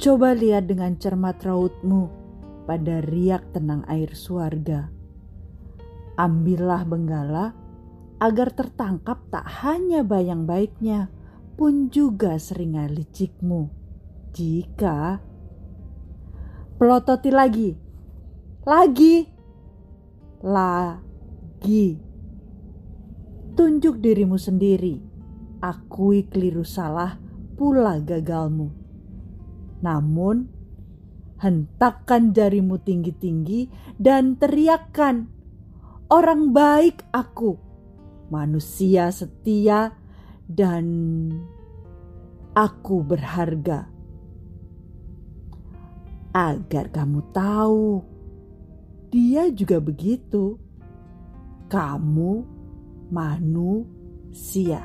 Coba lihat dengan cermat rautmu pada riak tenang air suarga. Ambillah benggala agar tertangkap tak hanya bayang baiknya, pun juga seringai licikmu. Jika pelototi lagi, lagi, lagi, tunjuk dirimu sendiri, akui keliru salah pula gagalmu. Namun, hentakkan jarimu tinggi-tinggi dan teriakkan, "Orang baik aku, manusia setia, dan aku berharga." Agar kamu tahu, dia juga begitu. Kamu manusia.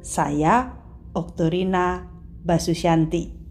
Saya Oktorina Basusyanti.